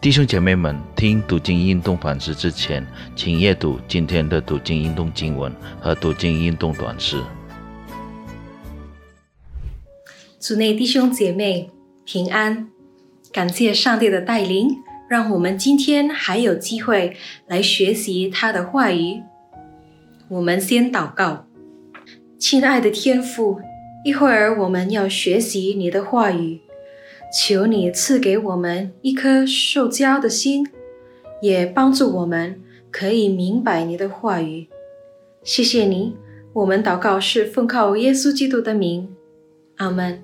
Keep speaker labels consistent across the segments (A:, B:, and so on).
A: 弟兄姐妹们，听读经运动反思之前，请阅读今天的读经运动经文和读经运动短诗。
B: 主内弟兄姐妹平安，感谢上帝的带领，让我们今天还有机会来学习他的话语。我们先祷告，亲爱的天父，一会儿我们要学习你的话语。求你赐给我们一颗受教的心，也帮助我们可以明白你的话语。谢谢你，我们祷告是奉靠耶稣基督的名，阿门。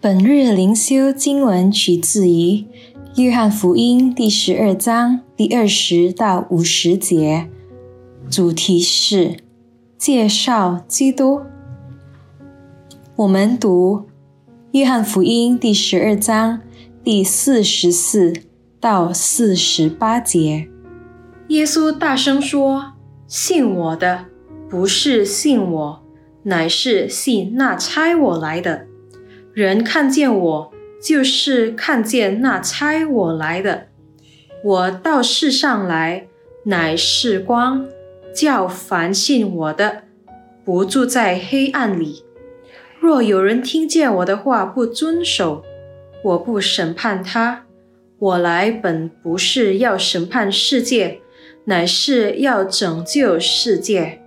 B: 本日灵修经文取自于约翰福音第十二章第二十到五十节，主题是介绍基督。我们读。约翰福音第十二章第四十四到四十八节，耶稣大声说：“信我的，不是信我，乃是信那差我来的。人看见我，就是看见那差我来的。我到世上来，乃是光，叫凡信我的，不住在黑暗里。”若有人听见我的话不遵守，我不审判他。我来本不是要审判世界，乃是要拯救世界。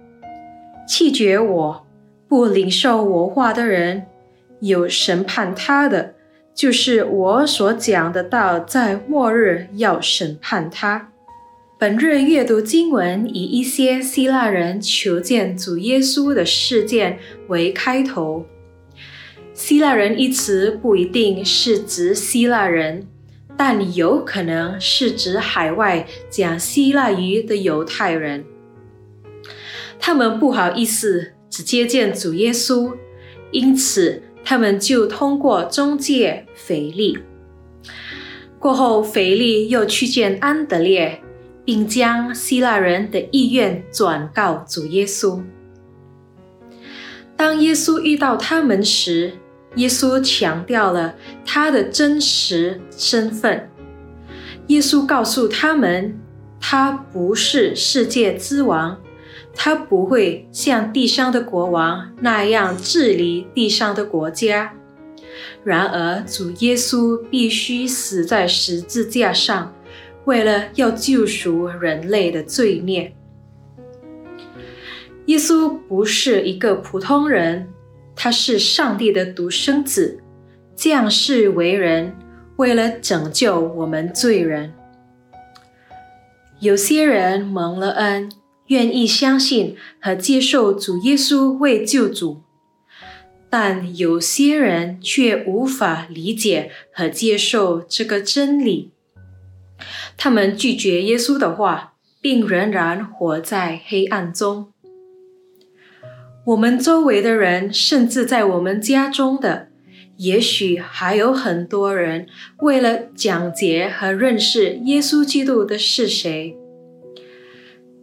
B: 弃绝我不领受我话的人，有审判他的，就是我所讲的道，在末日要审判他。本日阅读经文以一些希腊人求见主耶稣的事件为开头。希腊人一词不一定是指希腊人，但有可能是指海外讲希腊语的犹太人。他们不好意思直接见主耶稣，因此他们就通过中介腓力。过后，腓力又去见安德烈，并将希腊人的意愿转告主耶稣。当耶稣遇到他们时，耶稣强调了他的真实身份。耶稣告诉他们，他不是世界之王，他不会像地上的国王那样治理地上的国家。然而，主耶稣必须死在十字架上，为了要救赎人类的罪孽。耶稣不是一个普通人。他是上帝的独生子，降世为人，为了拯救我们罪人。有些人蒙了恩，愿意相信和接受主耶稣为救主，但有些人却无法理解和接受这个真理。他们拒绝耶稣的话，并仍然活在黑暗中。我们周围的人，甚至在我们家中的，也许还有很多人，为了讲解和认识耶稣基督的是谁，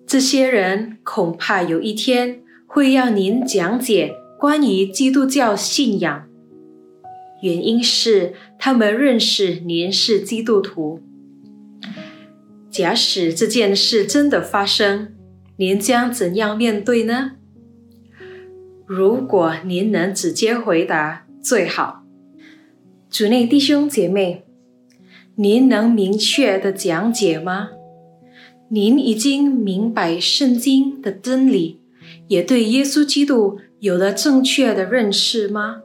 B: 这些人恐怕有一天会要您讲解关于基督教信仰。原因是他们认识您是基督徒。假使这件事真的发生，您将怎样面对呢？如果您能直接回答最好，主内弟兄姐妹，您能明确的讲解吗？您已经明白圣经的真理，也对耶稣基督有了正确的认识吗？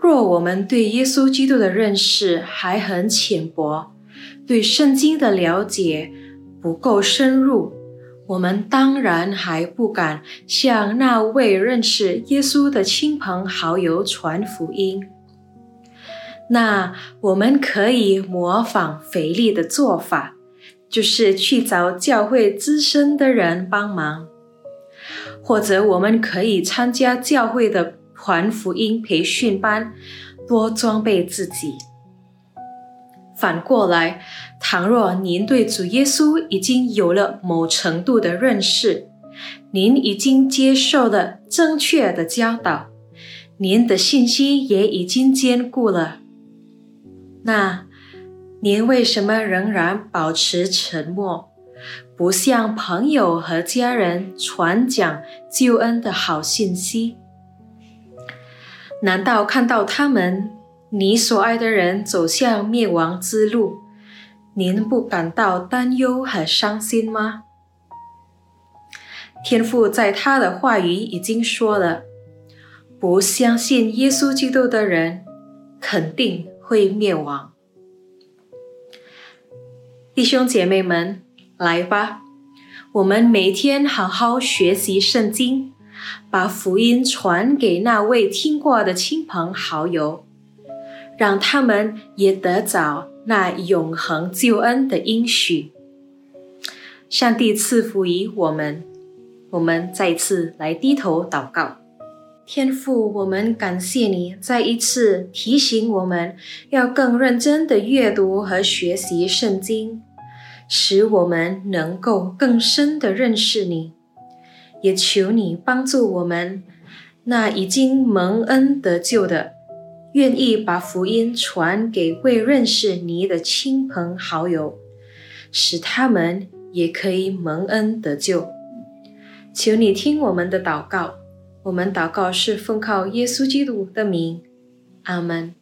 B: 若我们对耶稣基督的认识还很浅薄，对圣经的了解不够深入。我们当然还不敢向那位认识耶稣的亲朋好友传福音。那我们可以模仿腓力的做法，就是去找教会资深的人帮忙，或者我们可以参加教会的传福音培训班，多装备自己。反过来。倘若您对主耶稣已经有了某程度的认识，您已经接受了正确的教导，您的信心也已经坚固了，那您为什么仍然保持沉默，不向朋友和家人传讲救恩的好信息？难道看到他们，你所爱的人走向灭亡之路，您不感到担忧和伤心吗？天父在他的话语已经说了，不相信耶稣基督的人肯定会灭亡。弟兄姐妹们，来吧，我们每天好好学习圣经，把福音传给那位听过的亲朋好友，让他们也得着那永恒救恩的应许。上帝赐福于我们。我们再次来低头祷告，天父，我们感谢你再一次提醒我们要更认真的阅读和学习圣经，使我们能够更深的认识你。也求你帮助我们，那已经蒙恩得救的，愿意把福音传给未认识你的亲朋好友，使他们也可以蒙恩得救。求你听我们的祷告，我们祷告是奉靠耶稣基督的名，阿门。